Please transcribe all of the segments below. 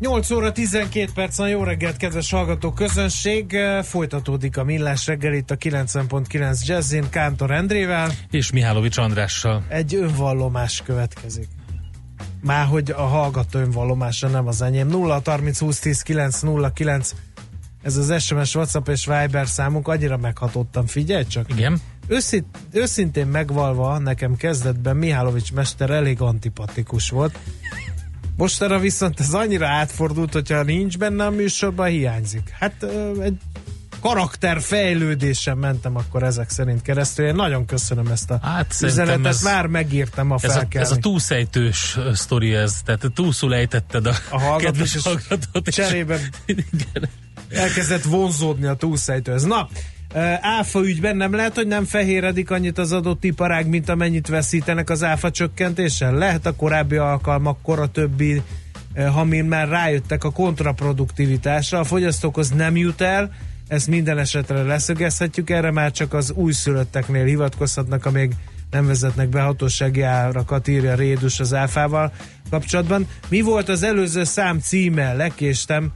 8 óra 12 perc, jó reggelt, kedves hallgató közönség! Folytatódik a Millás reggel itt a 90.9 Jazzin Kántor Endrével. És Mihálovics Andrással. Egy önvallomás következik. Már hogy a hallgató önvallomása nem az enyém. 0 30 20 10 9 0 9 ez az SMS, WhatsApp és Viber számunk, annyira meghatottam, figyelj csak. Igen. Őszint, őszintén megvalva, nekem kezdetben Mihálovics mester elég antipatikus volt. Mostanra viszont ez annyira átfordult, hogyha nincs benne a műsorban, hiányzik. Hát egy karakter fejlődésen mentem akkor ezek szerint keresztül. Én nagyon köszönöm ezt a hát, üzenetet, ez, már megírtam a felkelni. Ez a, ez a túlszejtős sztori ez, tehát túlszul ejtetted a, a hallgatót, és hallgatót. Cserében elkezdett vonzódni a túlszejtő. Ez na, áfa ügyben nem lehet, hogy nem fehéredik annyit az adott iparág, mint amennyit veszítenek az áfa csökkentéssel? Lehet a korábbi alkalmakkor a többi hamin már rájöttek a kontraproduktivitásra, a fogyasztókhoz nem jut el, ezt minden esetre leszögezhetjük, erre már csak az újszülötteknél hivatkozhatnak, amíg nem vezetnek be hatósági árakat, írja Rédus az áfával kapcsolatban. Mi volt az előző szám címe? Lekéstem,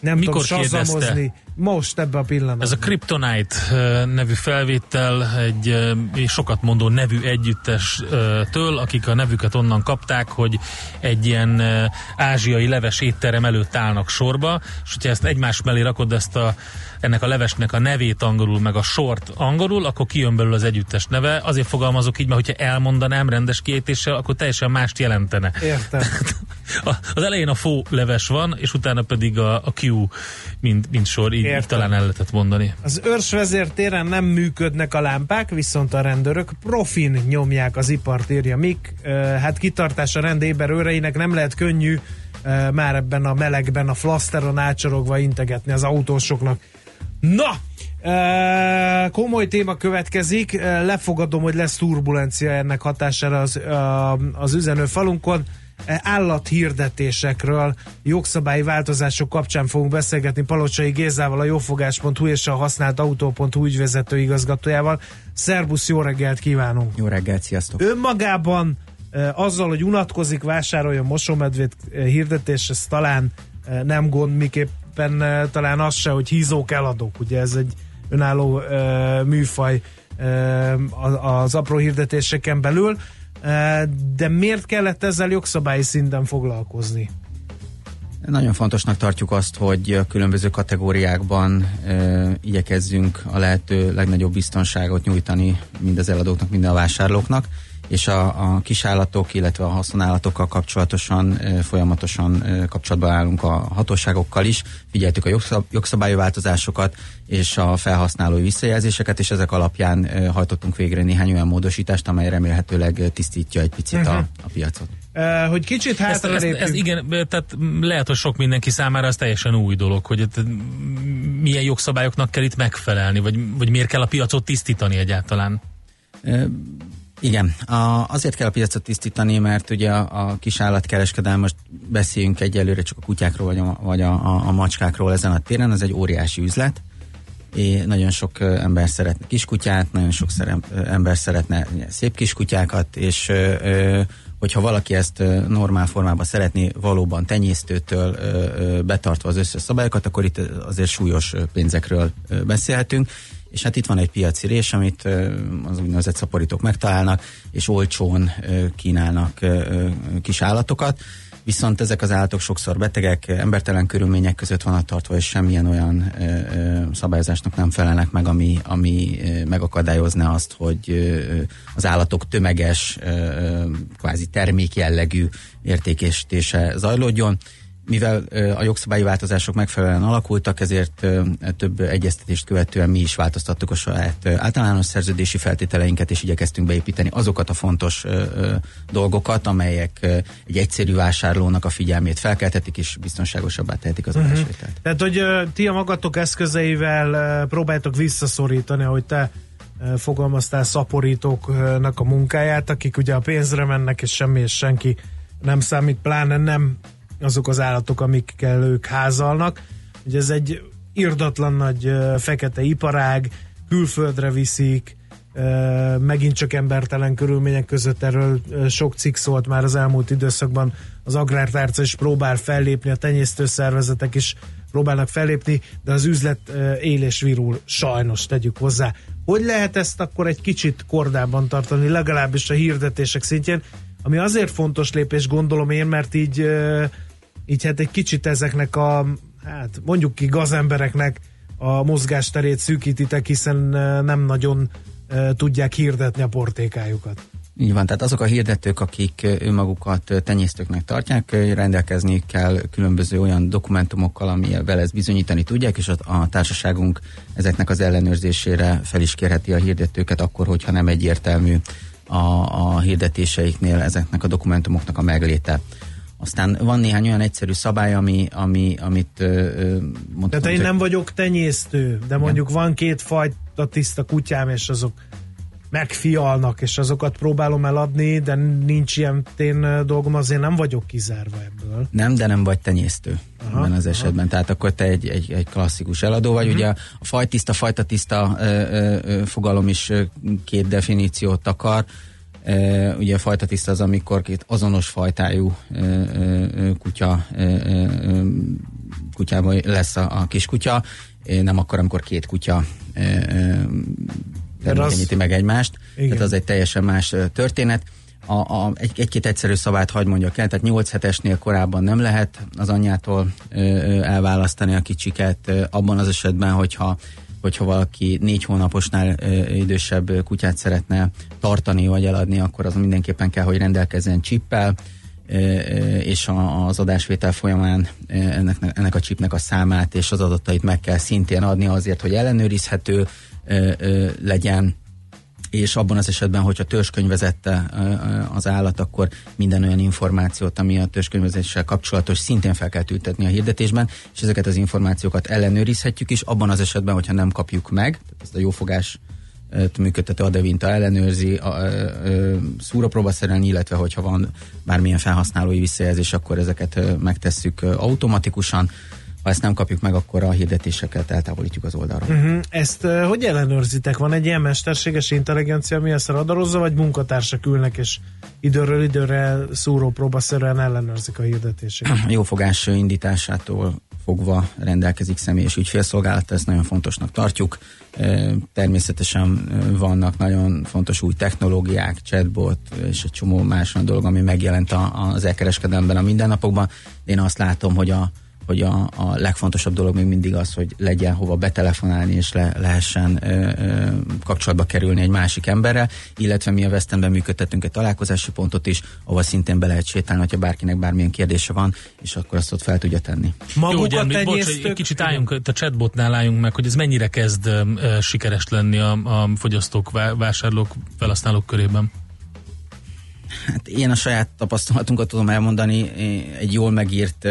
nem Mikor tudom sazamozni. Most ebbe a pillanatban. Ez a Kryptonite nevű felvétel egy sokat mondó nevű együttestől, akik a nevüket onnan kapták, hogy egy ilyen ázsiai leves étterem előtt állnak sorba, és hogyha ezt egymás mellé rakod ezt a ennek a levesnek a nevét angolul, meg a sort angolul, akkor kijön belőle az együttes neve. Azért fogalmazok így, mert hogyha elmondanám rendes kiejtéssel, akkor teljesen mást jelentene. Értem. az elején a fó leves van, és utána pedig a, a Q, mint, mint sor, így, így talán el lehetett mondani. Az őrsvezér téren nem működnek a lámpák, viszont a rendőrök profin nyomják az ipart, írja Mik. Hát kitartás a rendéber őreinek nem lehet könnyű már ebben a melegben a flaszteron átsorogva integetni az autósoknak. Na, Uh, komoly téma következik, uh, lefogadom, hogy lesz turbulencia ennek hatására az, uh, az üzenő falunkon. Uh, állathirdetésekről, jogszabályi változások kapcsán fogunk beszélgetni Palocsai Gézával, a jófogás.hu és a használt autó.hu ügyvezető igazgatójával. Szerbusz, jó reggelt kívánunk! Jó reggelt, sziasztok! Önmagában uh, azzal, hogy unatkozik, vásároljon mosómedvét uh, hirdetés, ez talán nem gond, miképp tulajdonképpen talán az se, hogy hízók eladók, ugye ez egy önálló műfaj az apró hirdetéseken belül, de miért kellett ezzel jogszabályi szinten foglalkozni? Nagyon fontosnak tartjuk azt, hogy a különböző kategóriákban e, igyekezzünk a lehető legnagyobb biztonságot nyújtani mind az eladóknak, mind a vásárlóknak és a, a kisállatok, illetve a haszonállatokkal kapcsolatosan folyamatosan kapcsolatban állunk a hatóságokkal is. Figyeltük a jogszab, jogszabályi változásokat és a felhasználói visszajelzéseket, és ezek alapján hajtottunk végre néhány olyan módosítást, amely remélhetőleg tisztítja egy picit uh-huh. a, mhm. a piacot. Uh, hogy kicsit hátra ez, ez, ez, igen, tehát lehet, hogy sok mindenki számára ez teljesen új dolog, hogy milyen jogszabályoknak kell itt megfelelni, vagy, vagy miért kell a piacot tisztítani egyáltalán? Igen, a, azért kell a piacot tisztítani, mert ugye a, a kis állatkereskedelem, most beszéljünk egyelőre csak a kutyákról vagy a, vagy a, a, a macskákról ezen a téren, az egy óriási üzlet. É, nagyon sok ember szeretne kiskutyát, nagyon sok szere, ember szeretne szép kiskutyákat, és ö, hogyha valaki ezt normál formában szeretné valóban tenyésztőtől betartva az összes szabályokat, akkor itt azért súlyos pénzekről beszélhetünk és hát itt van egy piaci rés, amit az úgynevezett szaporítók megtalálnak, és olcsón kínálnak kis állatokat, viszont ezek az állatok sokszor betegek, embertelen körülmények között vannak tartva, és semmilyen olyan ö, szabályozásnak nem felelnek meg, ami, ami ö, megakadályozna azt, hogy az állatok tömeges, ö, kvázi termékjellegű értékesítése zajlódjon mivel a jogszabályi változások megfelelően alakultak, ezért több egyeztetést követően mi is változtattuk a saját általános szerződési feltételeinket, és igyekeztünk beépíteni azokat a fontos dolgokat, amelyek egy egyszerű vásárlónak a figyelmét felkeltetik, és biztonságosabbá tehetik az uh-huh. adásvételt. Tehát, hogy ti a magatok eszközeivel próbáltok visszaszorítani, hogy te fogalmaztál szaporítóknak a munkáját, akik ugye a pénzre mennek, és semmi és senki nem számít, pláne nem azok az állatok, amikkel ők házalnak. Ugye ez egy irdatlan nagy fekete iparág, külföldre viszik, megint csak embertelen körülmények között erről sok cikk szólt már az elmúlt időszakban, az agrártárca is próbál fellépni, a tenyésztőszervezetek is próbálnak fellépni, de az üzlet él és virul, sajnos tegyük hozzá. Hogy lehet ezt akkor egy kicsit kordában tartani, legalábbis a hirdetések szintjén, ami azért fontos lépés, gondolom én, mert így, így hát egy kicsit ezeknek a, hát mondjuk ki gazembereknek a mozgásterét szűkítitek, hiszen nem nagyon tudják hirdetni a portékájukat. Így van, tehát azok a hirdetők, akik önmagukat tenyésztőknek tartják, rendelkezni kell különböző olyan dokumentumokkal, amivel ezt bizonyítani tudják, és a, társaságunk ezeknek az ellenőrzésére fel is kérheti a hirdetőket, akkor, hogyha nem egyértelmű a, a hirdetéseiknél ezeknek a dokumentumoknak a megléte. Aztán van néhány olyan egyszerű szabály, ami, ami, amit mondtam. Tehát én nem vagyok tenyésztő, de mondjuk igen. van két fajta tiszta kutyám, és azok megfialnak, és azokat próbálom eladni, de nincs ilyen tén dolgom, azért nem vagyok kizárva ebből. Nem, de nem vagy tenyésztő aha, ebben az aha. esetben. Tehát akkor te egy, egy, egy klasszikus eladó vagy. Uh-huh. Ugye a fajtiszta, fajtatiszta ö, fogalom is két definíciót akar. Uh, ugye a fajta tiszta az, amikor két azonos fajtájú uh, uh, kutya kutyában lesz a, a kutya, nem akkor, amikor két kutya termékenyíti meg egymást. Igen. Tehát az egy teljesen más történet. A, a, egy, egy-két egyszerű szabályt hagy mondjak el, tehát 8 hetesnél korábban nem lehet az anyjától elválasztani a kicsiket, abban az esetben, hogyha hogyha valaki négy hónaposnál ö, idősebb kutyát szeretne tartani vagy eladni, akkor az mindenképpen kell, hogy rendelkezzen csippel, és az adásvétel folyamán ennek, ennek a chipnek a számát és az adatait meg kell szintén adni azért, hogy ellenőrizhető legyen, és abban az esetben, hogyha törzskönyvezette az állat, akkor minden olyan információt, ami a törzskönyvezéssel kapcsolatos, szintén fel kell tültetni a hirdetésben, és ezeket az információkat ellenőrizhetjük is, abban az esetben, hogyha nem kapjuk meg, ezt a jófogás működtető adevinta ellenőrzi a, a, illetve hogyha van bármilyen felhasználói visszajelzés, akkor ezeket megtesszük automatikusan. Ha ezt nem kapjuk meg, akkor a hirdetéseket eltávolítjuk az oldalról. Uh-huh. Ezt uh, hogy ellenőrzitek? Van egy ilyen mesterséges intelligencia, ami ezt radarozza, vagy munkatársak ülnek, és időről időre szúrópróbaszerűen ellenőrzik a hirdetéseket? Jófogás indításától fogva rendelkezik személyes ügyfélszolgálat, ezt nagyon fontosnak tartjuk. Természetesen vannak nagyon fontos új technológiák, chatbot és egy csomó más dolog, ami megjelent az elkereskedelemben a mindennapokban. Én azt látom, hogy a hogy a, a legfontosabb dolog még mindig az, hogy legyen hova betelefonálni, és le, lehessen ö, ö, kapcsolatba kerülni egy másik emberrel, illetve mi a Westemben működtetünk egy találkozási pontot is, ahol szintén be lehet sétálni, hogyha bárkinek bármilyen kérdése van, és akkor azt ott fel tudja tenni. Maguk Jó, ugye, bocs, egy kicsit álljunk, a chatbotnál álljunk meg, hogy ez mennyire kezd ö, sikeres lenni a, a fogyasztók, vásárlók, felhasználók körében? Hát én a saját tapasztalatunkat tudom elmondani, egy jól megírt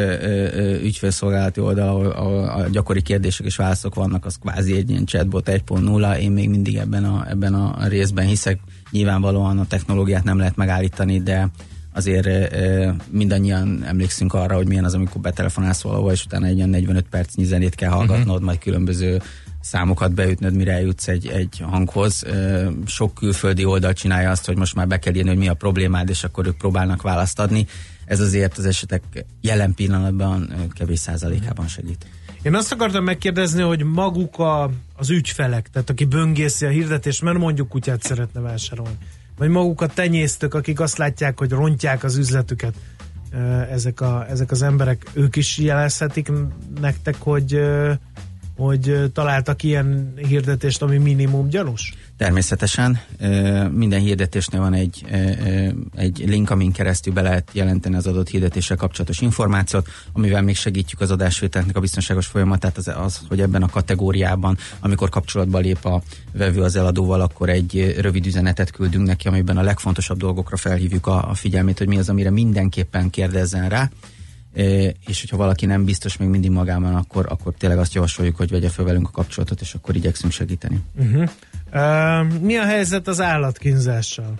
ügyfélszolgálati oldal, ahol, ahol a gyakori kérdések és válaszok vannak, az kvázi egy ilyen chatbot 1.0, én még mindig ebben a, ebben a részben hiszek, nyilvánvalóan a technológiát nem lehet megállítani, de azért mindannyian emlékszünk arra, hogy milyen az, amikor betelefonálsz valahol, és utána egy ilyen 45 perc zenét kell hallgatnod, uh-huh. majd különböző számokat beütnöd, mire eljutsz egy, egy hanghoz. Sok külföldi oldal csinálja azt, hogy most már be kell írni, hogy mi a problémád, és akkor ők próbálnak választ adni. Ez azért az esetek jelen pillanatban kevés százalékában segít. Én azt akartam megkérdezni, hogy maguk a, az ügyfelek, tehát aki böngészi a hirdetést, mert mondjuk kutyát szeretne vásárolni, vagy maguk a tenyésztők, akik azt látják, hogy rontják az üzletüket, ezek, a, ezek az emberek, ők is jelezhetik nektek, hogy hogy találtak ilyen hirdetést, ami minimum gyanús? Természetesen. Minden hirdetésnél van egy, egy link, amin keresztül be lehet jelenteni az adott hirdetéssel kapcsolatos információt, amivel még segítjük az adásvételnek a biztonságos folyamatát, az, az, hogy ebben a kategóriában, amikor kapcsolatba lép a vevő az eladóval, akkor egy rövid üzenetet küldünk neki, amiben a legfontosabb dolgokra felhívjuk a, a figyelmét, hogy mi az, amire mindenképpen kérdezzen rá és hogyha valaki nem biztos még mindig magában, akkor, akkor tényleg azt javasoljuk, hogy vegye fel velünk a kapcsolatot, és akkor igyekszünk segíteni. Uh-huh. Uh, mi a helyzet az állatkínzással?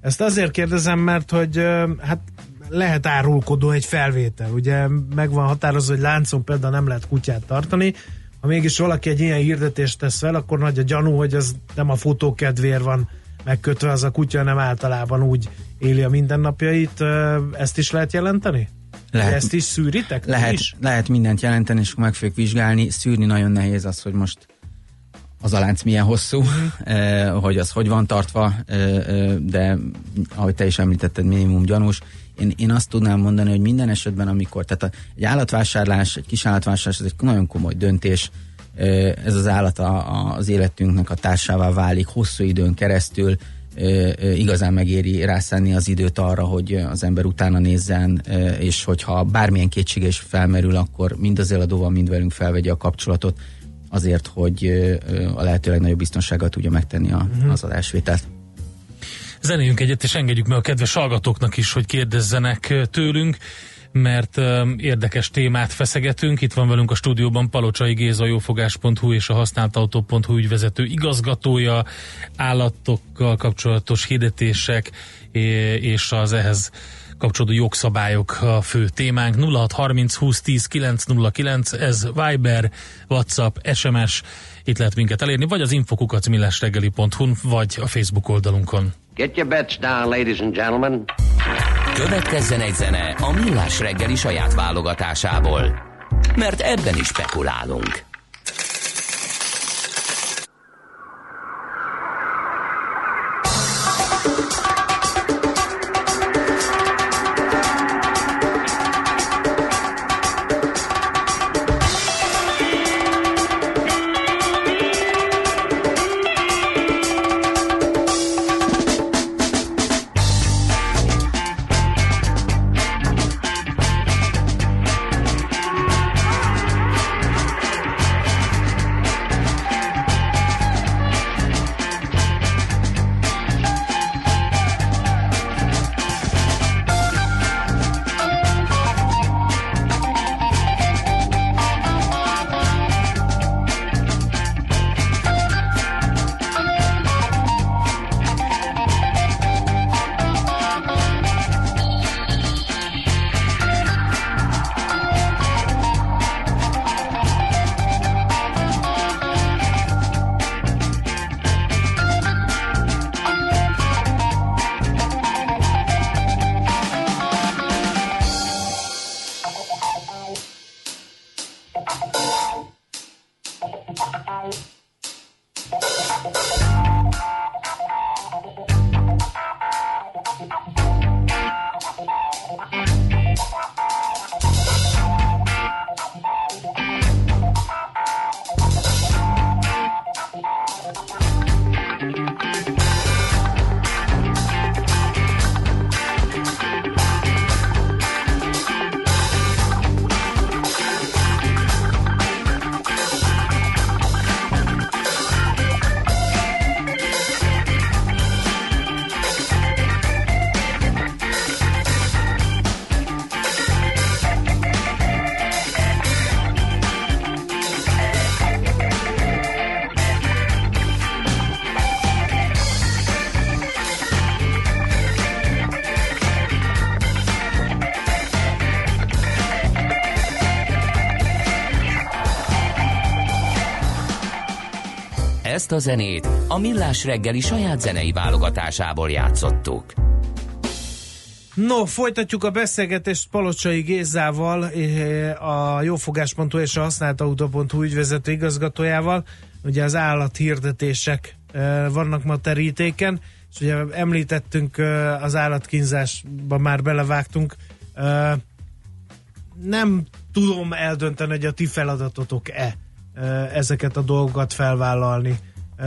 Ezt azért kérdezem, mert hogy uh, hát lehet árulkodó egy felvétel. Ugye meg van határozva, hogy láncon például nem lehet kutyát tartani, ha mégis valaki egy ilyen hirdetést tesz fel, akkor nagy a gyanú, hogy az nem a fotókedvér van megkötve az a kutya, nem általában úgy éli a mindennapjait. Ezt is lehet jelenteni? Lehet, ezt is szűritek? Lehet, is? lehet mindent jelenteni, és meg fogjuk vizsgálni. Szűrni nagyon nehéz az, hogy most az a lánc milyen hosszú, mm. eh, hogy az hogy van tartva, eh, eh, de ahogy te is említetted, minimum gyanús. Én, én azt tudnám mondani, hogy minden esetben, amikor, tehát a, egy állatvásárlás, egy kis állatvásárlás, ez egy nagyon komoly döntés, eh, ez az állat a, a, az életünknek a társává válik hosszú időn keresztül, igazán megéri rászánni az időt arra, hogy az ember utána nézzen, és hogyha bármilyen kétsége is felmerül, akkor mind az eladóval, mind velünk felvegye a kapcsolatot azért, hogy a lehető legnagyobb biztonsággal tudja megtenni a, uh-huh. az adásvételt. Zenéljünk egyet, és engedjük meg a kedves hallgatóknak is, hogy kérdezzenek tőlünk mert érdekes témát feszegetünk. Itt van velünk a stúdióban Palocsai Géza, jófogás.hu és a használtautó.hu ügyvezető igazgatója, állatokkal kapcsolatos hirdetések és az ehhez kapcsolódó jogszabályok a fő témánk. 0630 20 10 909, ez Viber, WhatsApp, SMS, itt lehet minket elérni, vagy az infokukacmillásreggeli.hu, vagy a Facebook oldalunkon. Get your bets down, ladies and gentlemen. Következzen egy zene a Millás reggeli saját válogatásából, mert ebben is spekulálunk. Ezt a zenét a Millás reggeli saját zenei válogatásából játszottuk. No, folytatjuk a beszélgetést Palocsai Gézával, eh, a jófogás.hu és a használtautó.hu ügyvezető igazgatójával. Ugye az állathirdetések eh, vannak ma terítéken, és ugye említettünk eh, az állatkínzásba, már belevágtunk. Nem tudom eldönteni, hogy a ti feladatotok-e ezeket a dolgokat felvállalni.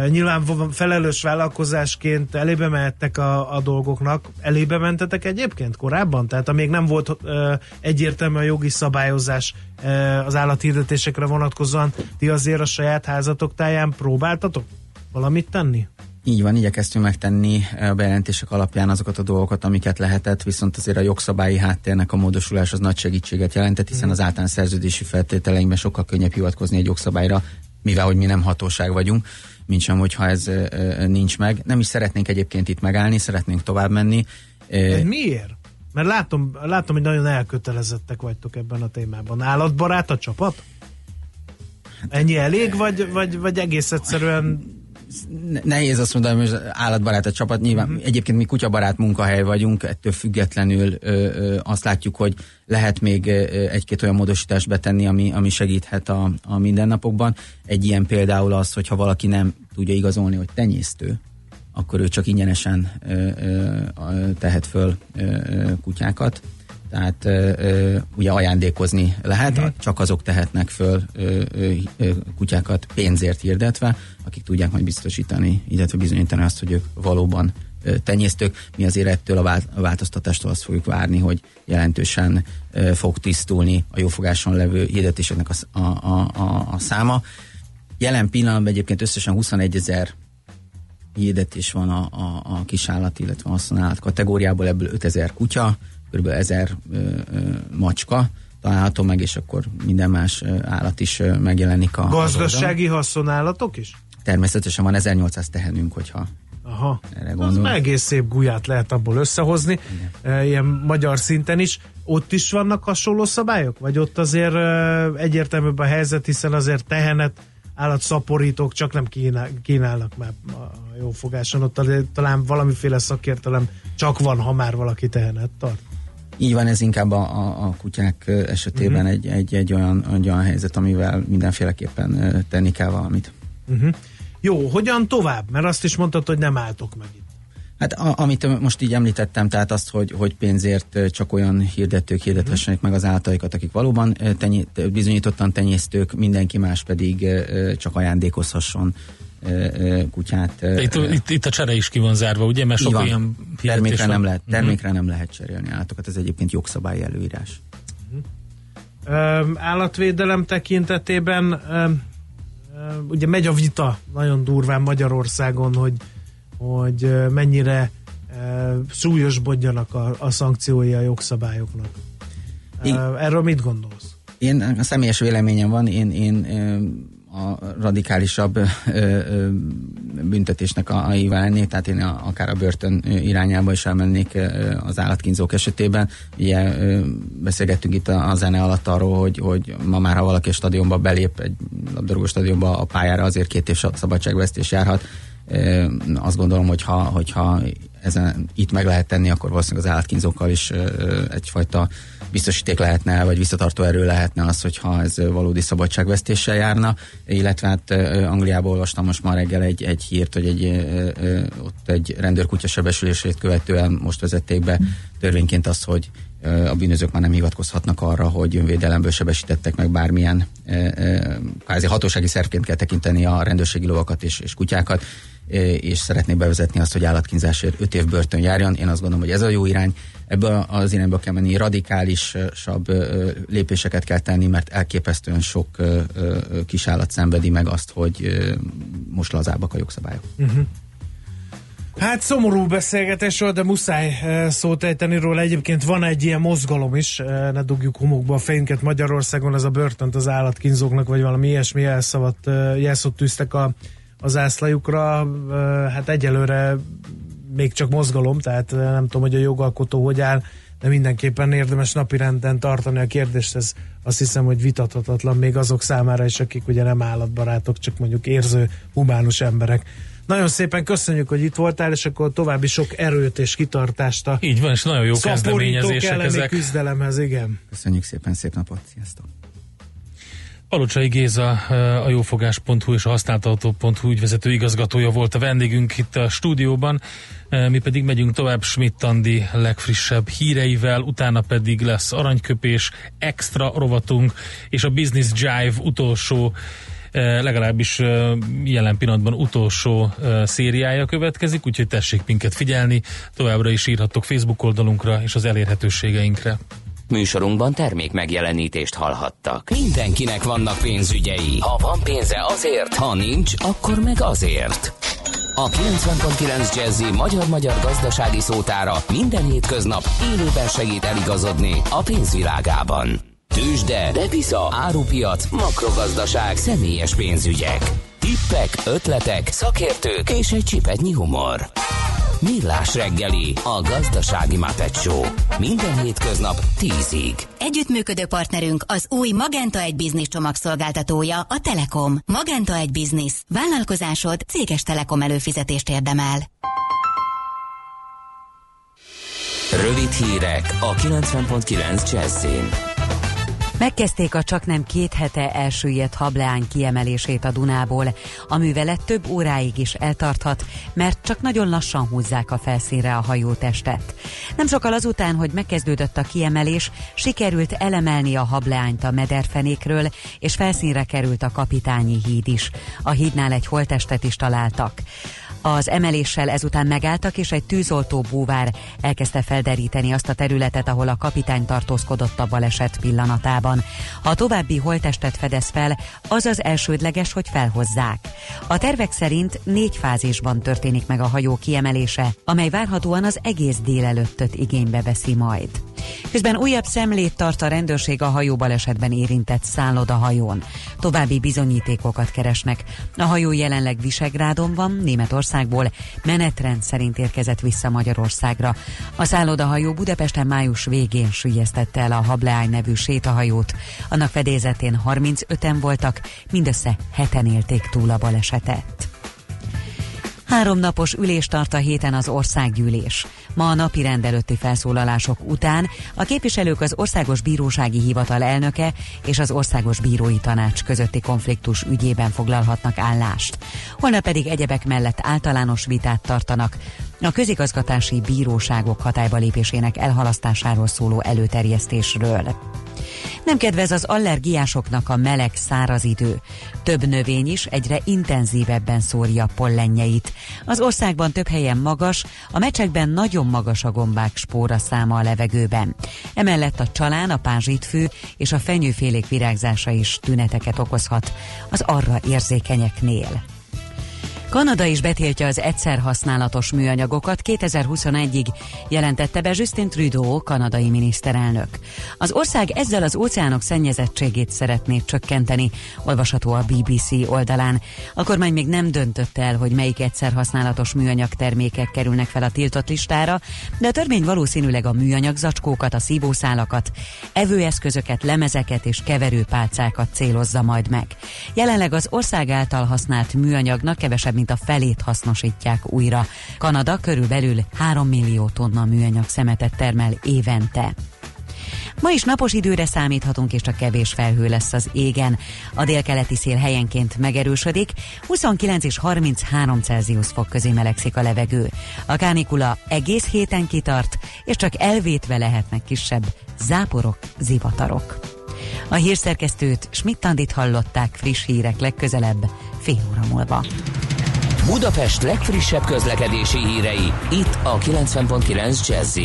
Nyilván felelős vállalkozásként elébe mehettek a, a dolgoknak. Elébe mentetek egyébként korábban? Tehát amíg nem volt ö, egyértelmű a jogi szabályozás ö, az állathirdetésekre vonatkozóan, ti azért a saját házatok táján próbáltatok valamit tenni? Így van, igyekeztünk megtenni a bejelentések alapján azokat a dolgokat, amiket lehetett, viszont azért a jogszabályi háttérnek a módosulás az nagy segítséget jelentett, hiszen mhm. az általános szerződési feltételeinkben sokkal könnyebb hivatkozni egy jogszabályra, mivel hogy mi nem hatóság vagyunk, mint sem, hogyha ez nincs meg. Nem is szeretnénk egyébként itt megállni, szeretnénk tovább menni. De miért? Mert látom, látom, hogy nagyon elkötelezettek vagytok ebben a témában. Állatbarát a csapat? Hát, Ennyi elég, vagy, vagy, vagy egész egyszerűen nehéz azt mondani, hogy állatbarát a csapat. Nyilván uh-huh. egyébként mi kutyabarát munkahely vagyunk, ettől függetlenül ö, ö, azt látjuk, hogy lehet még egy-két olyan módosítást betenni, ami, ami segíthet a, a mindennapokban. Egy ilyen például az, hogyha valaki nem tudja igazolni, hogy tenyésztő, akkor ő csak ingyenesen ö, ö, tehet föl ö, ö, kutyákat tehát ö, ö, ugye ajándékozni lehet, uh-huh. csak azok tehetnek föl ö, ö, ö, kutyákat pénzért hirdetve, akik tudják majd biztosítani, illetve bizonyítani azt, hogy ők valóban ö, tenyésztők. Mi azért ettől a, vált, a változtatástól azt fogjuk várni, hogy jelentősen ö, fog tisztulni a jófogáson levő hirdetéseknek a, a, a, a, száma. Jelen pillanatban egyébként összesen 21 ezer hirdetés van a, a, a kisállat, illetve a haszonállat kategóriából, ebből 5000 kutya, kb. ezer macska található meg, és akkor minden más állat is megjelenik a Gazdasági haszonállatok is? Természetesen van 1800 tehenünk, hogyha Aha, erre az egész szép gulyát lehet abból összehozni, Igen. ilyen magyar szinten is. Ott is vannak hasonló szabályok? Vagy ott azért egyértelműbb a helyzet, hiszen azért tehenet állatszaporítók csak nem kínál, kínálnak már a jó fogáson. Ott talán valamiféle szakértelem csak van, ha már valaki tehenet tart. Így van, ez inkább a, a, a kutyák esetében uh-huh. egy, egy, egy, olyan, egy olyan helyzet, amivel mindenféleképpen tenni kell valamit. Uh-huh. Jó, hogyan tovább? Mert azt is mondtad, hogy nem álltok meg itt. Hát a, amit most így említettem, tehát azt, hogy, hogy pénzért csak olyan hirdetők hirdethessenek meg az állataikat, akik valóban tenyé, bizonyítottan tenyésztők, mindenki más pedig csak ajándékozhasson kutyát. Itt, itt, itt a csere is ki van zárva, ugye? Mert sok ilyen termékre nem, lehet, mhm. termékre uh-huh. nem lehet cserélni állatokat, ez egyébként jogszabályi előírás. Uh-huh. állatvédelem tekintetében ugye megy a vita nagyon durván Magyarországon, hogy, hogy mennyire súlyosbodjanak a, a szankciói a jogszabályoknak. I- Erről mit gondolsz? Én a személyes véleményem van, én, én a radikálisabb büntetésnek a, a lennék, tehát én a, akár a börtön irányába is elmennék az állatkínzók esetében. Ugye beszélgettünk itt a, a zene alatt arról, hogy, hogy ma már ha valaki a stadionba belép, egy labdarúgó stadionba a pályára azért két év szabadságvesztés járhat. Azt gondolom, hogy ha, hogyha ezen itt meg lehet tenni, akkor valószínűleg az állatkínzókkal is egyfajta biztosíték lehetne, vagy visszatartó erő lehetne az, hogyha ez valódi szabadságvesztéssel járna, illetve hát Angliából olvastam most már reggel egy, egy hírt, hogy egy, ott egy rendőrkutya sebesülését követően most vezették be törvényként azt, hogy a bűnözők már nem hivatkozhatnak arra, hogy önvédelemből sebesítettek meg bármilyen kvázi hatósági szervként kell tekinteni a rendőrségi lovakat és, és kutyákat, és szeretné bevezetni azt, hogy állatkínzásért 5 év börtön járjon. Én azt gondolom, hogy ez a jó irány. Ebbe az irányba kell menni, radikálisabb lépéseket kell tenni, mert elképesztően sok kisállat szenvedi meg azt, hogy most lazábbak a jogszabályok. Uh-huh. Hát szomorú beszélgetés volt, de muszáj szót ejteni róla. Egyébként van egy ilyen mozgalom is, ne dugjuk homokba a fejünket Magyarországon, ez a börtönt az állatkínzóknak, vagy valami ilyesmi jelszavat, jelszót tűztek a, az ászlajukra. Hát egyelőre még csak mozgalom, tehát nem tudom, hogy a jogalkotó hogy áll, de mindenképpen érdemes napirenden tartani a kérdést, ez azt hiszem, hogy vitathatatlan még azok számára is, akik ugye nem állatbarátok, csak mondjuk érző, humánus emberek. Nagyon szépen köszönjük, hogy itt voltál, és akkor további sok erőt és kitartást a Így van, és nagyon jó kezdeményezések ezek. küzdelemhez, igen. Köszönjük szépen, szép napot, sziasztok! Palocsai Géza, a jófogás.hu és a használtató.hu ügyvezető igazgatója volt a vendégünk itt a stúdióban. Mi pedig megyünk tovább Schmidt Andi legfrissebb híreivel, utána pedig lesz aranyköpés, extra rovatunk, és a Business Jive utolsó legalábbis jelen pillanatban utolsó szériája következik, úgyhogy tessék minket figyelni, továbbra is írhattok Facebook oldalunkra és az elérhetőségeinkre. Műsorunkban termék megjelenítést hallhattak. Mindenkinek vannak pénzügyei. Ha van pénze azért, ha nincs, akkor meg azért. A 90.9 Jazzy magyar-magyar gazdasági szótára minden hétköznap élőben segít eligazodni a pénzvilágában. Tősde, devisa, árupiac, makrogazdaság, személyes pénzügyek. Tippek, ötletek, szakértők és egy csipetnyi humor. Millás reggeli, a gazdasági mapetsó. Minden hétköznap 10-ig. Együttműködő partnerünk az új Magenta egy Business csomagszolgáltatója, a Telekom. Magenta egy Business. Vállalkozásod céges Telekom előfizetést érdemel. Rövid hírek a 90.9 Jazzin. Megkezdték a csak nem két hete elsüllyedt hableány kiemelését a Dunából. A művelet több óráig is eltarthat, mert csak nagyon lassan húzzák a felszínre a hajótestet. Nem sokkal azután, hogy megkezdődött a kiemelés, sikerült elemelni a hableányt a mederfenékről, és felszínre került a kapitányi híd is. A hídnál egy holtestet is találtak. Az emeléssel ezután megálltak, és egy tűzoltó búvár elkezdte felderíteni azt a területet, ahol a kapitány tartózkodott a baleset pillanatában. Ha további holtestet fedez fel, az az elsődleges, hogy felhozzák. A tervek szerint négy fázisban történik meg a hajó kiemelése, amely várhatóan az egész délelőttöt igénybe veszi majd. Közben újabb szemlét tart a rendőrség a hajó balesetben érintett szállodahajón. További bizonyítékokat keresnek. A hajó jelenleg Visegrádon van, Németországból menetrend szerint érkezett vissza Magyarországra. A szállodahajó Budapesten május végén sülyeztette el a Hableány nevű sétahajót. Annak fedélzetén 35-en voltak, mindössze heten élték túl a balesetet. Három napos ülés tart a héten az országgyűlés. Ma a napi rendelőtti felszólalások után a képviselők az Országos Bírósági Hivatal elnöke és az Országos Bírói Tanács közötti konfliktus ügyében foglalhatnak állást. Holnap pedig egyebek mellett általános vitát tartanak a közigazgatási bíróságok hatályba lépésének elhalasztásáról szóló előterjesztésről. Nem kedvez az allergiásoknak a meleg száraz idő. Több növény is egyre intenzívebben szórja pollenjeit. Az országban több helyen magas, a mecsekben nagyon magas a gombák spóra száma a levegőben. Emellett a csalán, a pázsitfű és a fenyőfélék virágzása is tüneteket okozhat az arra érzékenyeknél. Kanada is betiltja az egyszer használatos műanyagokat 2021-ig, jelentette be Justin Trudeau, kanadai miniszterelnök. Az ország ezzel az óceánok szennyezettségét szeretné csökkenteni, olvasható a BBC oldalán. A kormány még nem döntött el, hogy melyik egyszer használatos műanyag termékek kerülnek fel a tiltott listára, de a törvény valószínűleg a műanyag zacskókat, a szívószálakat, evőeszközöket, lemezeket és keverőpálcákat célozza majd meg. Jelenleg az ország által használt műanyagnak kevesebb mint a felét hasznosítják újra. Kanada körülbelül 3 millió tonna műanyag szemetet termel évente. Ma is napos időre számíthatunk, és csak kevés felhő lesz az égen. A délkeleti szél helyenként megerősödik, 29 és 33 Celsius fok közé melegszik a levegő. A kánikula egész héten kitart, és csak elvétve lehetnek kisebb záporok, zivatarok. A hírszerkesztőt Schmidt-Tandit hallották friss hírek legközelebb, fél óra múlva. Budapest legfrissebb közlekedési hírei, itt a 90.9 jazz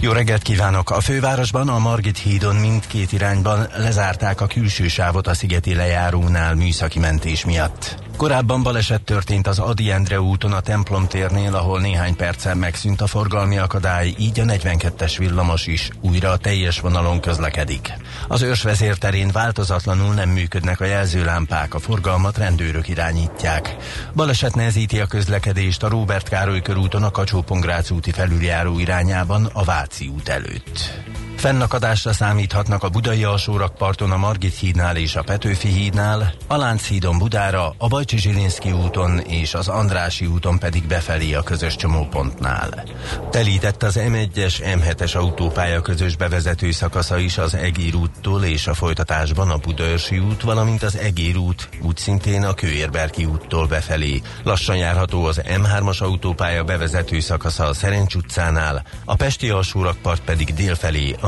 jó reggelt kívánok! A fővárosban a Margit hídon mindkét irányban lezárták a külső sávot a szigeti lejárónál műszaki mentés miatt. Korábban baleset történt az Adi Endre úton a templom térnél, ahol néhány percen megszűnt a forgalmi akadály, így a 42-es villamos is újra a teljes vonalon közlekedik. Az őrs vezérterén változatlanul nem működnek a jelzőlámpák, a forgalmat rendőrök irányítják. Baleset nehezíti a közlekedést a Róbert Károly körúton a kacsó úti felüljáró irányában a Váci út előtt. Fennakadásra számíthatnak a budai alsórakparton a Margit hídnál és a Petőfi hídnál, a Lánchídon Budára, a Bajcsi Zsilinszki úton és az Andrási úton pedig befelé a közös csomópontnál. Telített az M1-es, M7-es autópálya közös bevezető szakasza is az Egér úttól és a folytatásban a Budaörsi út, valamint az Egér út, úgy szintén a Kőérberki úttól befelé. Lassan járható az M3-as autópálya bevezető szakasza a Szerencs utcánál, a Pesti alsórakpart pedig délfelé a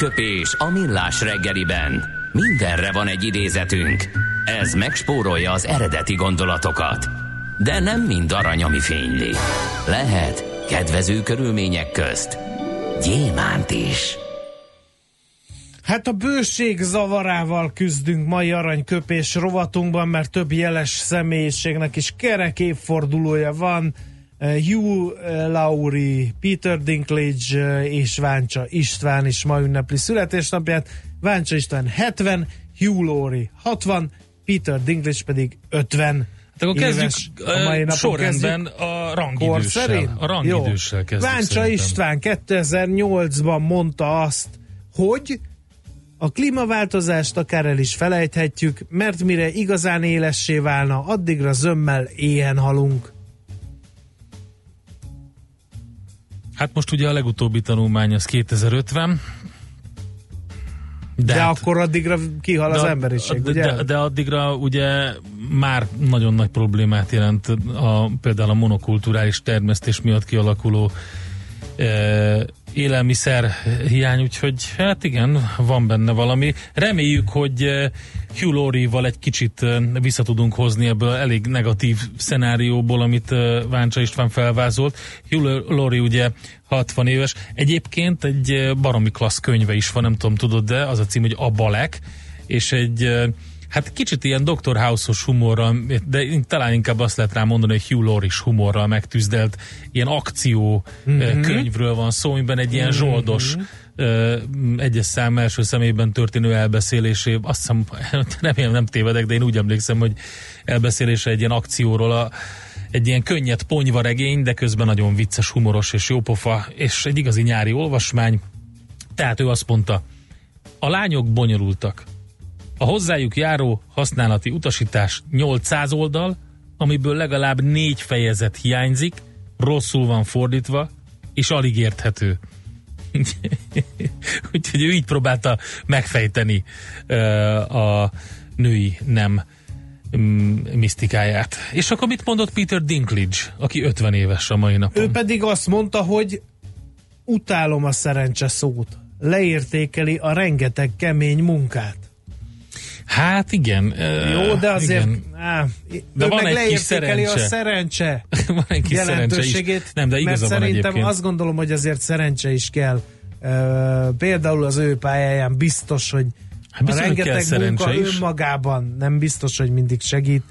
Aranyköpés a millás reggeliben. Mindenre van egy idézetünk. Ez megspórolja az eredeti gondolatokat. De nem mind arany, ami fényli. Lehet kedvező körülmények közt gyémánt is. Hát a bőség zavarával küzdünk mai aranyköpés rovatunkban, mert több jeles személyiségnek is kerek évfordulója van. Eh, Hugh eh, Laurie, Peter Dinklage eh, és Váncsa István is ma ünnepli születésnapját. Váncsa István 70, Hugh Laurie 60, Peter Dinklage pedig 50. Hát akkor kezdjük a mai napon sorrendben a rangidőssel. A rangidőssel kezdjük Váncsa szerintem. István 2008-ban mondta azt, hogy a klímaváltozást akár el is felejthetjük, mert mire igazán élessé válna, addigra zömmel éhen halunk. Hát most ugye a legutóbbi tanulmány az 2050. De, de hát, akkor addigra kihal de, az emberiség, de, ugye? De, de addigra ugye már nagyon nagy problémát jelent a, például a monokulturális termesztés miatt kialakuló e, élelmiszer hiány, úgyhogy hát igen, van benne valami. Reméljük, hogy e, Hugh Laurie-val egy kicsit e, vissza tudunk hozni ebből elég negatív szenárióból, amit e, Váncsa István felvázolt. Hugh Laurie ugye 60 éves. Egyébként egy baromi klassz könyve is van, nem tudom, tudod, de az a cím, hogy A Balek, és egy hát kicsit ilyen Dr. House-os humorral, de talán inkább azt lehet rá mondani, hogy Hugh Laurie humorral megtűzdelt ilyen akció mm-hmm. könyvről van szó, amiben egy ilyen mhm. zsoldos mm-hmm. egyes szám első személyben történő elbeszélésé, azt hiszem, nem, nem tévedek, de én úgy emlékszem, hogy elbeszélése egy ilyen akcióról a egy ilyen könnyed ponyvaregény, de közben nagyon vicces, humoros és jópofa, és egy igazi nyári olvasmány. Tehát ő azt mondta, a lányok bonyolultak. A hozzájuk járó használati utasítás 800 oldal, amiből legalább négy fejezet hiányzik, rosszul van fordítva, és alig érthető. Úgyhogy ő így próbálta megfejteni uh, a női nem Mm, misztikáját. És akkor mit mondott Peter Dinklage, aki 50 éves a mai napon? Ő pedig azt mondta, hogy utálom a szerencse szót. Leértékeli a rengeteg kemény munkát. Hát igen. Jó, de azért igen. Á, de van meg egy kis szerencse. a szerencse van egy kis jelentőségét, is. Nem, de mert szerintem egyébként. azt gondolom, hogy azért szerencse is kell. Uh, például az ő pályáján biztos, hogy Hát biztos, a rengeteg munka is. önmagában nem biztos, hogy mindig segít,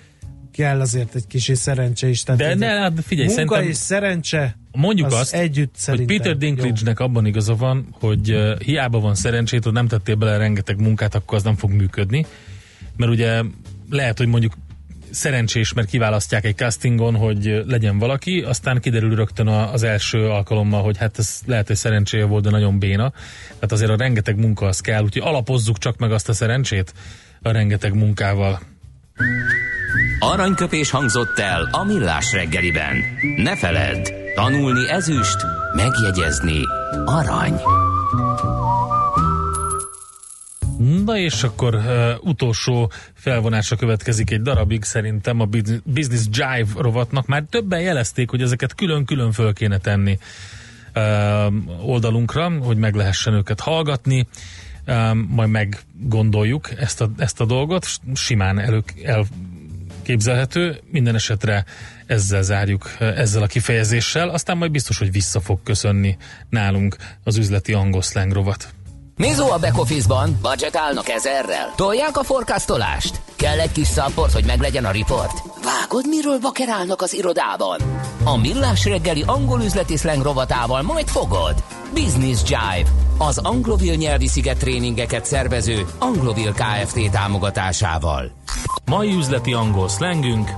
kell azért egy kis szerencse is. Tehát De ne, hát figyelj, munka és szerencse Mondjuk az azt, együtt hogy Peter Dinklage-nek abban igaza van, hogy uh, hiába van szerencsét, hogy nem tettél bele rengeteg munkát, akkor az nem fog működni. Mert ugye lehet, hogy mondjuk szerencsés, mert kiválasztják egy castingon, hogy legyen valaki, aztán kiderül rögtön az első alkalommal, hogy hát ez lehet, hogy szerencséje volt, de nagyon béna. Tehát azért a rengeteg munka az kell, úgyhogy alapozzuk csak meg azt a szerencsét a rengeteg munkával. Aranyköpés hangzott el a millás reggeliben. Ne feledd, tanulni ezüst, megjegyezni arany. Na és akkor uh, utolsó felvonása következik egy darabig szerintem a Business Jive rovatnak. Már többen jelezték, hogy ezeket külön-külön föl kéne tenni uh, oldalunkra, hogy meg lehessen őket hallgatni. Uh, majd meggondoljuk ezt a, ezt a dolgot. Simán elő, elképzelhető. Minden esetre ezzel zárjuk, ezzel a kifejezéssel. Aztán majd biztos, hogy vissza fog köszönni nálunk az üzleti angol rovat. Mizó a back office-ban? Budgetálnak ezerrel? Tolják a forkásztolást? Kell egy kis szapport, hogy meglegyen a riport? Vágod, miről vakerálnak az irodában? A millás reggeli angol üzleti slang rovatával majd fogod. Business Jive, az anglovil nyelvi sziget tréningeket szervező Anglovil Kft. támogatásával. Mai üzleti angol szlengünk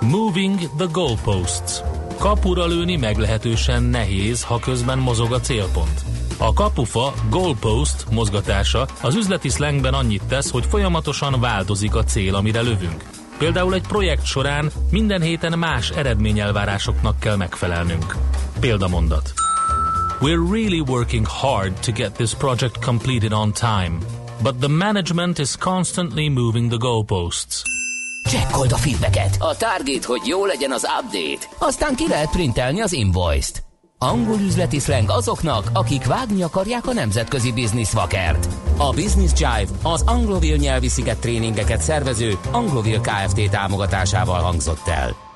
Moving the goalposts. Kapura lőni meglehetősen nehéz, ha közben mozog a célpont. A kapufa goalpost mozgatása az üzleti slangben annyit tesz, hogy folyamatosan változik a cél, amire lövünk. Például egy projekt során minden héten más eredményelvárásoknak kell megfelelnünk. Példamondat. We're really working hard to get this project completed on time, but the management is constantly moving the goalposts. Csekkold a feedbacket. A target, hogy jó legyen az update. Aztán ki lehet printelni az invoice-t. Angol üzleti slang azoknak, akik vágni akarják a nemzetközi bizniszvakert. A Business Jive az Anglovil nyelvi sziget tréningeket szervező Anglovil Kft. támogatásával hangzott el.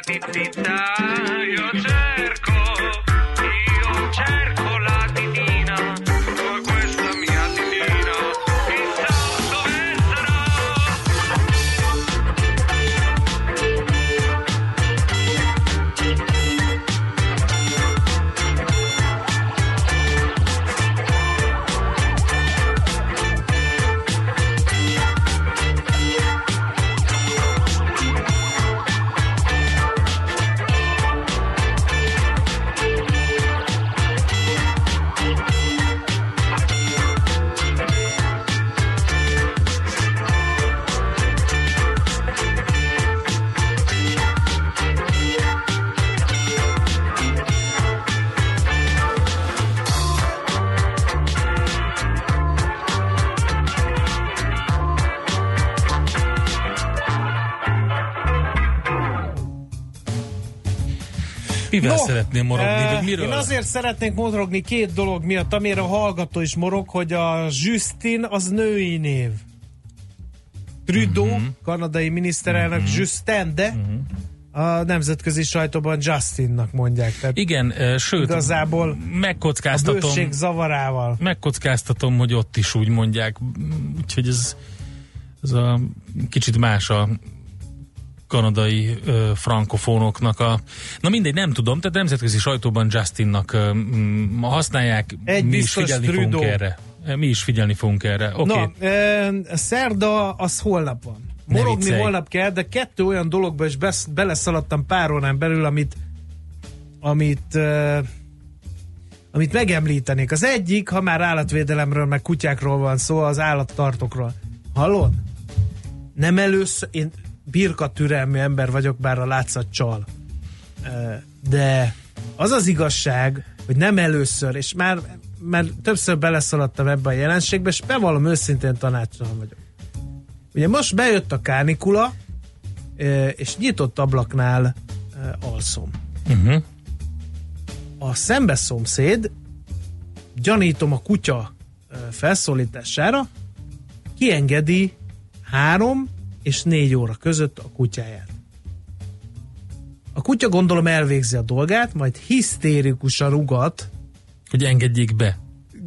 ratito. Mivel szeretném morogni, eh, vagy miről? Én azért szeretnék morogni két dolog miatt, amire a hallgató is morog, hogy a Justin az női név. Trudeau, uh-huh. kanadai miniszterelnök uh-huh. Justin, de uh-huh. a nemzetközi sajtóban Justinnak mondják. Tehát Igen, eh, sőt, igazából a megkockáztatom, bőség zavarával. megkockáztatom, hogy ott is úgy mondják. Úgyhogy ez, ez a kicsit más a kanadai ö, frankofónoknak a... Na mindegy, nem tudom, tehát nemzetközi sajtóban Justinnak ö, használják, Egy mi is figyelni Trudeau. fogunk erre. Mi is figyelni fogunk erre. Okay. Na, e, szerda az holnap van. Morogni holnap kell, de kettő olyan dologba is besz, beleszaladtam pár órán belül, amit amit e, amit megemlítenék. Az egyik, ha már állatvédelemről, meg kutyákról van szó, az állattartókról. Hallod? Nem először, én birka türelmű ember vagyok, bár a látszat csal. De az az igazság, hogy nem először, és már, már többször beleszaladtam ebbe a jelenségbe, és bevallom őszintén tanácsolom vagyok. Ugye most bejött a kánikula, és nyitott ablaknál alszom. uh-huh. A szembeszomszéd, gyanítom a kutya felszólítására, kiengedi három és négy óra között a kutyáját. A kutya gondolom elvégzi a dolgát, majd hisztérikusan rugat, hogy engedjék be.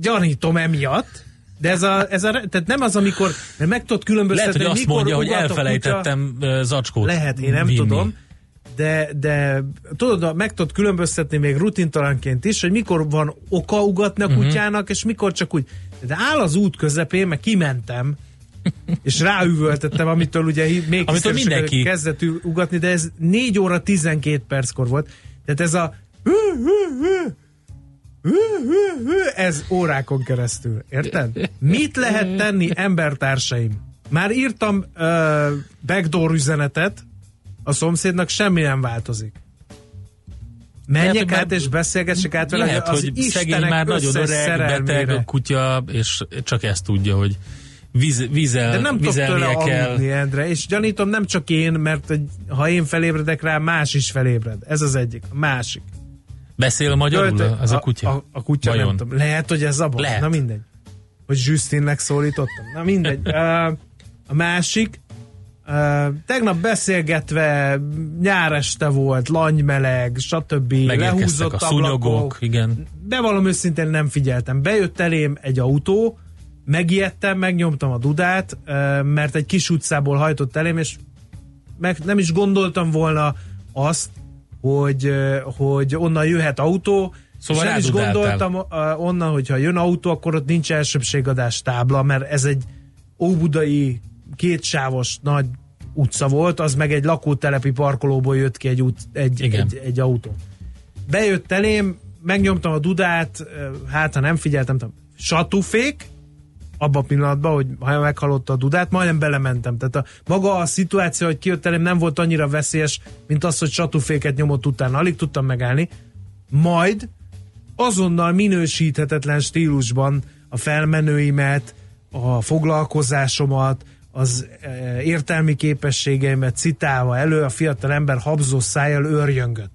gyanítom emiatt, de ez a, ez a, tehát nem az, amikor, mert meg tudod különböztetni, Lehet, hogy azt mondja, hogy elfelejtettem ö, zacskót lehet, én nem vinni. tudom, de, de tudod, meg tudod különböztetni még rutintalanként is, hogy mikor van oka ugatni a Mhm. kutyának, és mikor csak úgy. De áll az út közepén, meg kimentem, és ráüvöltettem, amitől ugye még Amitől mindenki- kezdett ugatni, de ez 4 óra 12 perckor volt. Tehát ez a ez órákon keresztül. Érted? Mit lehet tenni, embertársaim? Már írtam uh, backdoor üzenetet, a szomszédnak semmi nem változik. Menjek Lehet, hogy át és beszélgessek át vele, Lehet, az hogy szegény már nagyon öreg, beteg a kutya, és csak ezt tudja, hogy víz, vízel, De nem vízelnie kell. aludni, Endre, és gyanítom nem csak én, mert ha én felébredek rá, más is felébred. Ez az egyik. A másik. Beszél magyarul Jaj, az a kutya? A, a kutya Vajon? nem tudom. Lehet, hogy ez a baj. Lehet. Na mindegy. Hogy Justinnek szólítottam. Na mindegy. a másik, uh, tegnap beszélgetve nyár este volt, langymeleg, stb. Lehúzott a szúnyogok, ablakok. igen. Bevallom őszintén nem figyeltem. Bejött elém egy autó, megijedtem, megnyomtam a dudát, mert egy kis utcából hajtott elém, és meg nem is gondoltam volna azt, hogy, hogy onnan jöhet autó, Szóval és nem is gondoltam onnan, hogyha jön autó, akkor ott nincs elsőbségadás tábla, mert ez egy óbudai kétsávos nagy utca volt, az meg egy lakótelepi parkolóból jött ki egy, út, egy, Igen. egy, egy autó. Bejött elém, megnyomtam a dudát, hát ha nem figyeltem, tudom, satufék, abban a pillanatban, hogy ha meghallotta a dudát, majdnem belementem. Tehát a, maga a szituáció, hogy kijött elém, nem volt annyira veszélyes, mint az, hogy satuféket nyomott utána. Alig tudtam megállni. Majd azonnal minősíthetetlen stílusban a felmenőimet, a foglalkozásomat, az e, értelmi képességeimet citálva elő, a fiatal ember habzó szájjal őrjöngött.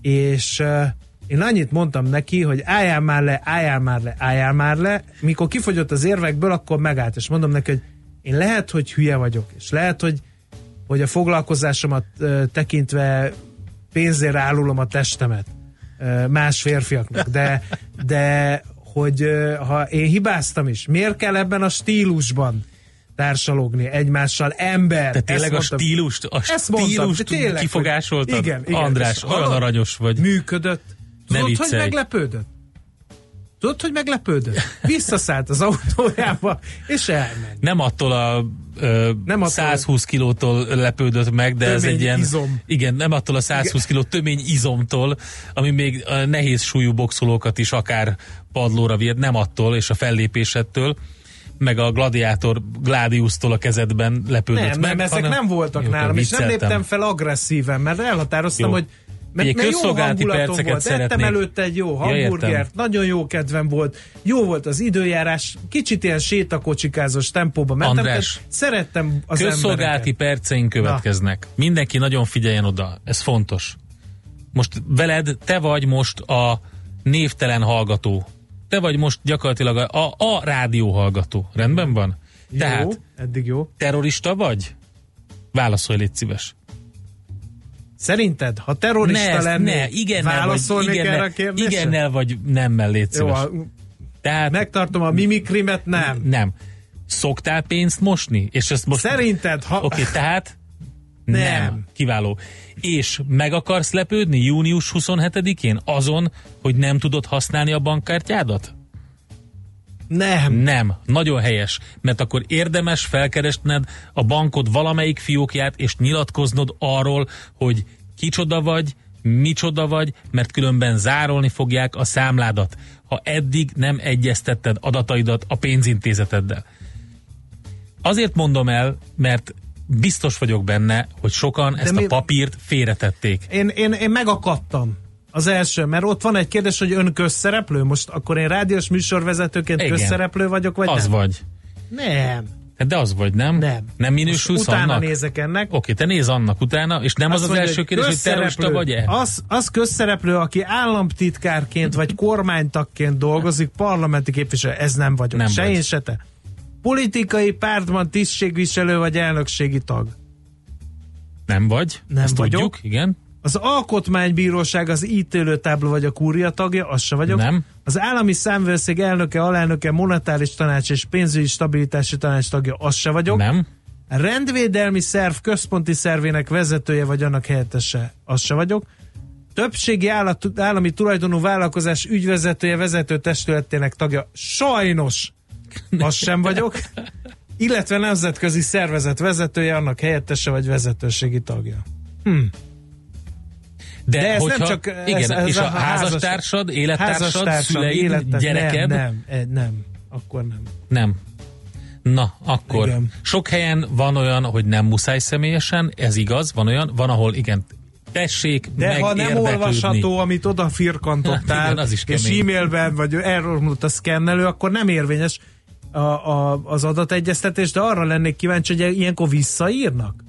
És e, én annyit mondtam neki, hogy álljál már le, álljál már le, álljál már le. Mikor kifogyott az érvekből, akkor megállt, és mondom neki, hogy én lehet, hogy hülye vagyok, és lehet, hogy hogy a foglalkozásomat ö, tekintve pénzért árulom a testemet ö, más férfiaknak, de, de hogy ö, ha én hibáztam is, miért kell ebben a stílusban társalogni egymással ember? Te tényleg a mondtam. stílust, a Ezt mondtam, stílust de tényleg, kifogásoltad? Igen, igen. András, olyan aranyos vagy. Működött. Ne Tudod, hogy meglepődött? Tudod, hogy meglepődött? Visszaszállt az autójába, és elment. Nem attól a ö, Nem attól- 120 kilótól lepődött meg, de ez egy ilyen... izom. Igen, nem attól a 120 kiló tömény izomtól, ami még a nehéz súlyú boxolókat is akár padlóra vihet, nem attól, és a fellépésettől, meg a gladiátor Gladiusztól a kezedben lepődött Nem, meg. nem, ezek hanem- nem voltak Jó, nálam, és nem léptem fel agresszíven, mert elhatároztam, Jó. hogy mert, mert jó közszolgálati hangulatom perceket volt, ettem szeretnék. előtte egy jó Ja, hamburgert, értem. nagyon jó kedvem volt, jó volt az időjárás, kicsit ilyen sétakocsikázós tempóba mentem, András, szerettem az Közszolgálati embereket. perceink következnek. Mindenki nagyon figyeljen oda, ez fontos. Most veled, te vagy most a névtelen hallgató. Te vagy most gyakorlatilag a, a, a rádió hallgató. Rendben van? Jó, Tehát eddig jó. terrorista vagy? Válaszolj, légy szíves. Szerinted, ha terrorista ne, lennék, ne, igennel vagy, válaszolnék igennel, erre a kérdésre? igennel vagy nemmel, légy Jó, szíves. a- Tehát megtartom a mimikrimet, nem. nem. Szoktál pénzt mosni? És ezt most... Szerinted, ha... Oké, tehát Nem. nem. Kiváló. És meg akarsz lepődni június 27-én azon, hogy nem tudod használni a bankkártyádat? Nem. Nem. Nagyon helyes. Mert akkor érdemes felkeresned a bankod valamelyik fiókját, és nyilatkoznod arról, hogy kicsoda vagy, micsoda vagy, mert különben zárolni fogják a számládat, ha eddig nem egyeztetted adataidat a pénzintézeteddel. Azért mondom el, mert biztos vagyok benne, hogy sokan ezt mi- a papírt félretették. Én, én, én megakadtam. Az első, mert ott van egy kérdés, hogy ön közszereplő? Most akkor én rádiós műsorvezetőként Igen. közszereplő vagyok, vagy az nem? vagy. Nem. Hát De az vagy, nem? Nem. Nem minősülsz Most utána annak? nézek ennek. Oké, te néz annak utána, és nem az az, mondja, első kérdés, hogy terrorista vagy-e? Az, az közszereplő, aki államtitkárként vagy kormánytagként dolgozik, parlamenti képviselő, ez nem vagyok. Nem se vagy. én, se te. Politikai pártban tisztségviselő vagy elnökségi tag. Nem vagy? Nem Ezt vagyok. tudjuk, igen. Az alkotmánybíróság az ítélőtábla vagy a kúria tagja, az se vagyok. Nem. Az állami számvőszék elnöke, alelnöke, monetáris tanács és pénzügyi stabilitási tanács tagja, az se vagyok. Nem. A rendvédelmi szerv központi szervének vezetője vagy annak helyettese, az se vagyok. Többségi állat, állami tulajdonú vállalkozás ügyvezetője, vezető testületének tagja, sajnos az sem vagyok. Illetve nemzetközi szervezet vezetője, annak helyettese vagy vezetőségi tagja. De, De ez hogyha, nem csak... igen, ez, ez és a, házas- házastársad, élettársad, házastársam, szüleid, élettárs- gyereked? Nem, nem, eh, nem, akkor nem. Nem. Na, akkor. Igen. Sok helyen van olyan, hogy nem muszáj személyesen, ez igaz, van olyan, van, ahol igen, tessék De ha nem olvasható, amit oda firkantottál, Igen, az is és e-mailben, vagy elromlott a szkennelő, akkor nem érvényes a, a, az adategyeztetés, de arra lennék kíváncsi, hogy ilyenkor visszaírnak?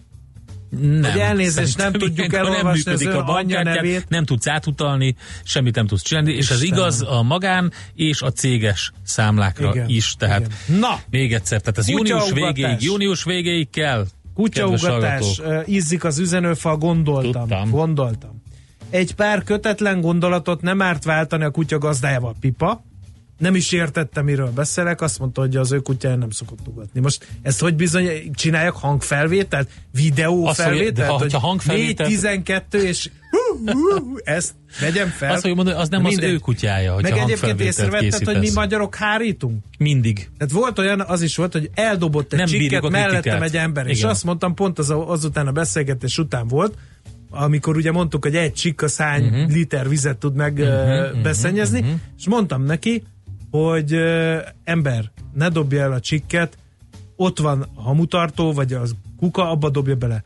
Nem, Hogy elnézést, nem tudjuk elolvasni nem működik az a anyja nevét. nem tudsz átutalni, semmit nem tudsz csinálni, és ez igaz a magán és a céges számlákra Igen, is. Tehát igen. Na! még egyszer, tehát ez június végéig, június végéig kell. Kutyaugatás, izzik az üzenőfal, gondoltam. Tudtam. Gondoltam. Egy pár kötetlen gondolatot nem árt váltani a kutya gazdájával. Pipa, nem is értette, miről beszélek, azt mondta, hogy az ő kutyája nem szokott ugatni. Most ezt hogy bizony csináljak hangfelvételt? Videó Azt mondja, felvételt? de ha- hogy hangfelvételt- 4-12 és hú, hú, ezt vegyem fel. Azt mondani, az nem az Mindegy. ő kutyája, hogyha Meg egyébként észrevetted, hogy mi magyarok hárítunk? Mindig. Tehát volt olyan, az is volt, hogy eldobott egy Nem csikket mellettem egy ember, és Igen. azt mondtam, pont az, azután a beszélgetés után volt, amikor ugye mondtuk, hogy egy csikka szány Mhm. uh-huh. liter vizet tud meg uh, beszennyezni, uh-huh. és mondtam neki, hogy uh, ember, ne dobja el a csikket, ott van a hamutartó, vagy az kuka, abba dobja bele.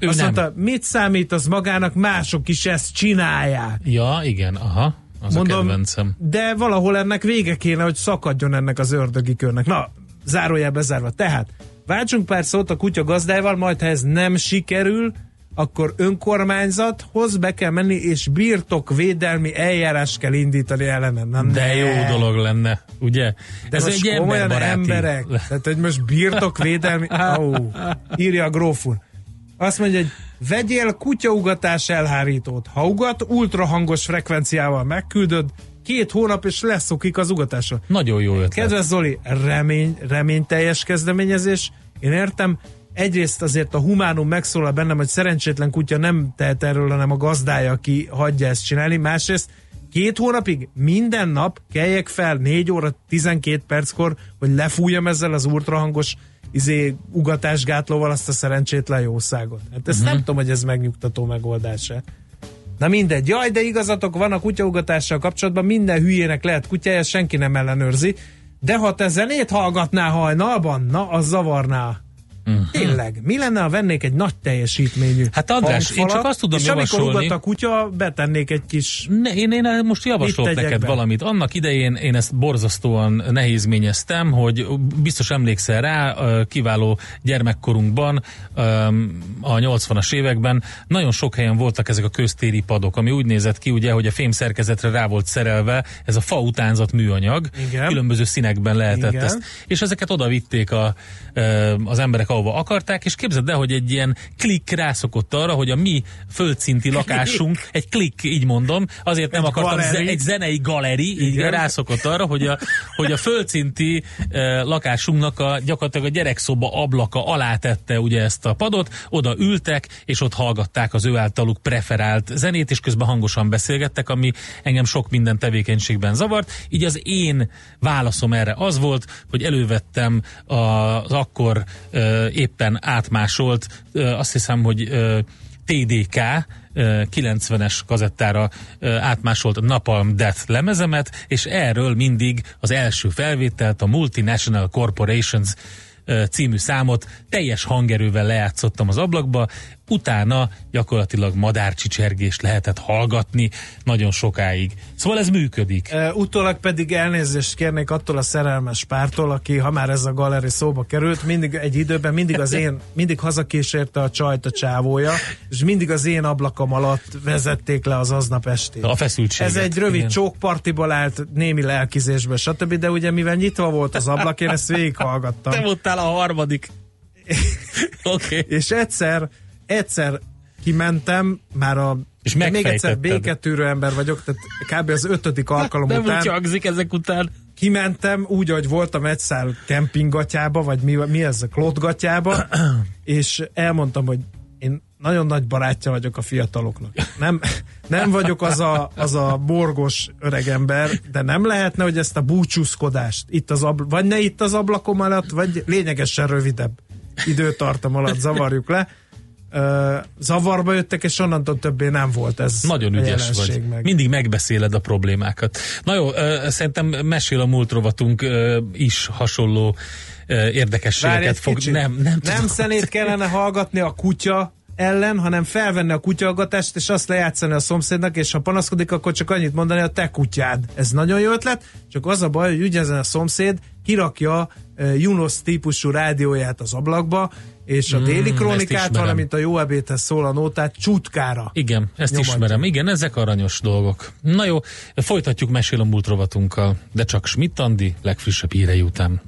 Ő azt nem. mondta, mit számít az magának, mások is ezt csinálják. Ja, igen, aha. Az a kedvencem. de valahol ennek vége kéne, hogy szakadjon ennek az ördögi körnek. Na, zárójelbe zárva. Tehát, váltsunk pár szót a kutya gazdájával, majd ha ez nem sikerül, akkor önkormányzathoz be kell menni, és birtokvédelmi eljárás kell indítani ellene. Na, De ne. jó dolog lenne, ugye? De Ez egy emberbaráti. emberek. Tehát, hogy most birtokvédelmi... Ó, írja a gróf úr. Azt mondja, hogy vegyél kutyaugatás elhárítót. Ha ugat, ultrahangos frekvenciával megküldöd, két hónap és leszokik az ugatásra. Nagyon jó ötlet. Kedves Zoli, remény, reményteljes kezdeményezés. Én értem, egyrészt azért a humánum megszólal bennem, hogy szerencsétlen kutya nem tehet erről, hanem a gazdája, aki hagyja ezt csinálni. Másrészt két hónapig minden nap keljek fel 4 óra 12 perckor, hogy lefújjam ezzel az ultrahangos izé, ugatásgátlóval azt a szerencsétlen jószágot. Hát ezt nem tudom, hogy ez megnyugtató megoldás-e. Na mindegy, jaj, de igazatok van a kutyaugatással kapcsolatban, minden hülyének lehet kutyája, senki nem ellenőrzi, de ha te zenét hallgatnál hajnalban, na, az zavarná. Uh-huh. Tényleg, mi lenne, ha vennék egy nagy teljesítményű Hát András, én hangfalat, csak azt tudom és amikor javasolni- ugat a kutya, betennék egy kis Ne, én, én most javaslok neked be? valamit. Annak idején én ezt borzasztóan nehézményeztem, hogy biztos emlékszel rá, kiváló gyermekkorunkban, a 80-as években nagyon sok helyen voltak ezek a köztéri padok, ami úgy nézett ki, ugye, hogy a fémszerkezetre rá volt szerelve ez a fa utánzat műanyag, Igen. különböző színekben lehetett Igen. ezt, és ezeket oda vitték a, az emberek, ahova akarták, és képzeld el, hogy egy ilyen klik rászokott arra, hogy a mi földszinti lakásunk, egy klik, így mondom, azért nem Egy akartam, galeri. egy zenei galeri, így Igen. rászokott arra, hogy a, hogy a földszinti uh, lakásunknak a, gyakorlatilag a gyerekszoba ablaka alá tette ugye ezt a padot, oda ültek, és ott hallgatták az ő általuk preferált zenét, és közben hangosan beszélgettek, ami engem sok minden tevékenységben zavart. Így az én válaszom erre az volt, hogy elővettem az akkor uh, éppen átmásolt, azt hiszem, hogy TDK ö, 90-es kazettára átmásolt Napalm Death lemezemet, és erről mindig az első felvételt, a Multinational Corporations című számot teljes hangerővel lejátszottam az ablakba, utána gyakorlatilag madárcsicsergést lehetett hallgatni nagyon sokáig. Szóval ez működik. Uh, utólag pedig elnézést kérnék attól a szerelmes pártól, aki, ha már ez a galeri szóba került, mindig egy időben mindig az én, mindig hazakísérte a csajt a csávója, és mindig az én ablakom alatt vezették le az aznap estét. A feszültséget. Ez egy rövid Igen. csókpartiból állt némi lelkizésbe, stb., de ugye mivel nyitva volt az ablak, én ezt végighallgattam. Te voltál a harmadik. Oké. Okay. És egyszer, egyszer kimentem, már a És még egyszer béketűrő ember vagyok, tehát kb. az ötödik alkalom Nem után úgy hangzik ezek után. kimentem úgy, hogy voltam egy szál kempinggatyába, vagy mi, mi ez a klótgatyába, és elmondtam, hogy én nagyon nagy barátja vagyok a fiataloknak. Nem, nem vagyok az a, az a borgos öregember, de nem lehetne, hogy ezt a búcsúzkodást itt az abl- vagy ne itt az ablakom alatt, vagy lényegesen rövidebb időtartam alatt zavarjuk le. Ö, zavarba jöttek, és onnantól többé nem volt ez Nagyon ügyes vagy. Meg. Mindig megbeszéled a problémákat. Na jó, ö, szerintem mesél a múlt rovatunk ö, is hasonló ö, érdekességeket fog. kicsit. Nem, nem, nem tudom. szenét kellene hallgatni a kutya ellen, hanem felvenni a kutyahallgatást, és azt lejátszani a szomszédnak, és ha panaszkodik, akkor csak annyit mondani, a te kutyád. Ez nagyon jó ötlet, csak az a baj, hogy ugyanezen a szomszéd kirakja Junos típusú rádióját az ablakba, és a Mm, déli krónikát, valamint a jó ebédhez szól a nótát csutkára. Igen, ezt Nyomadja. ismerem. Igen, ezek aranyos dolgok. Na jó, folytatjuk mesél a múlt rovatunkkal, de csak Schmidt Andi legfrissebb hírei után.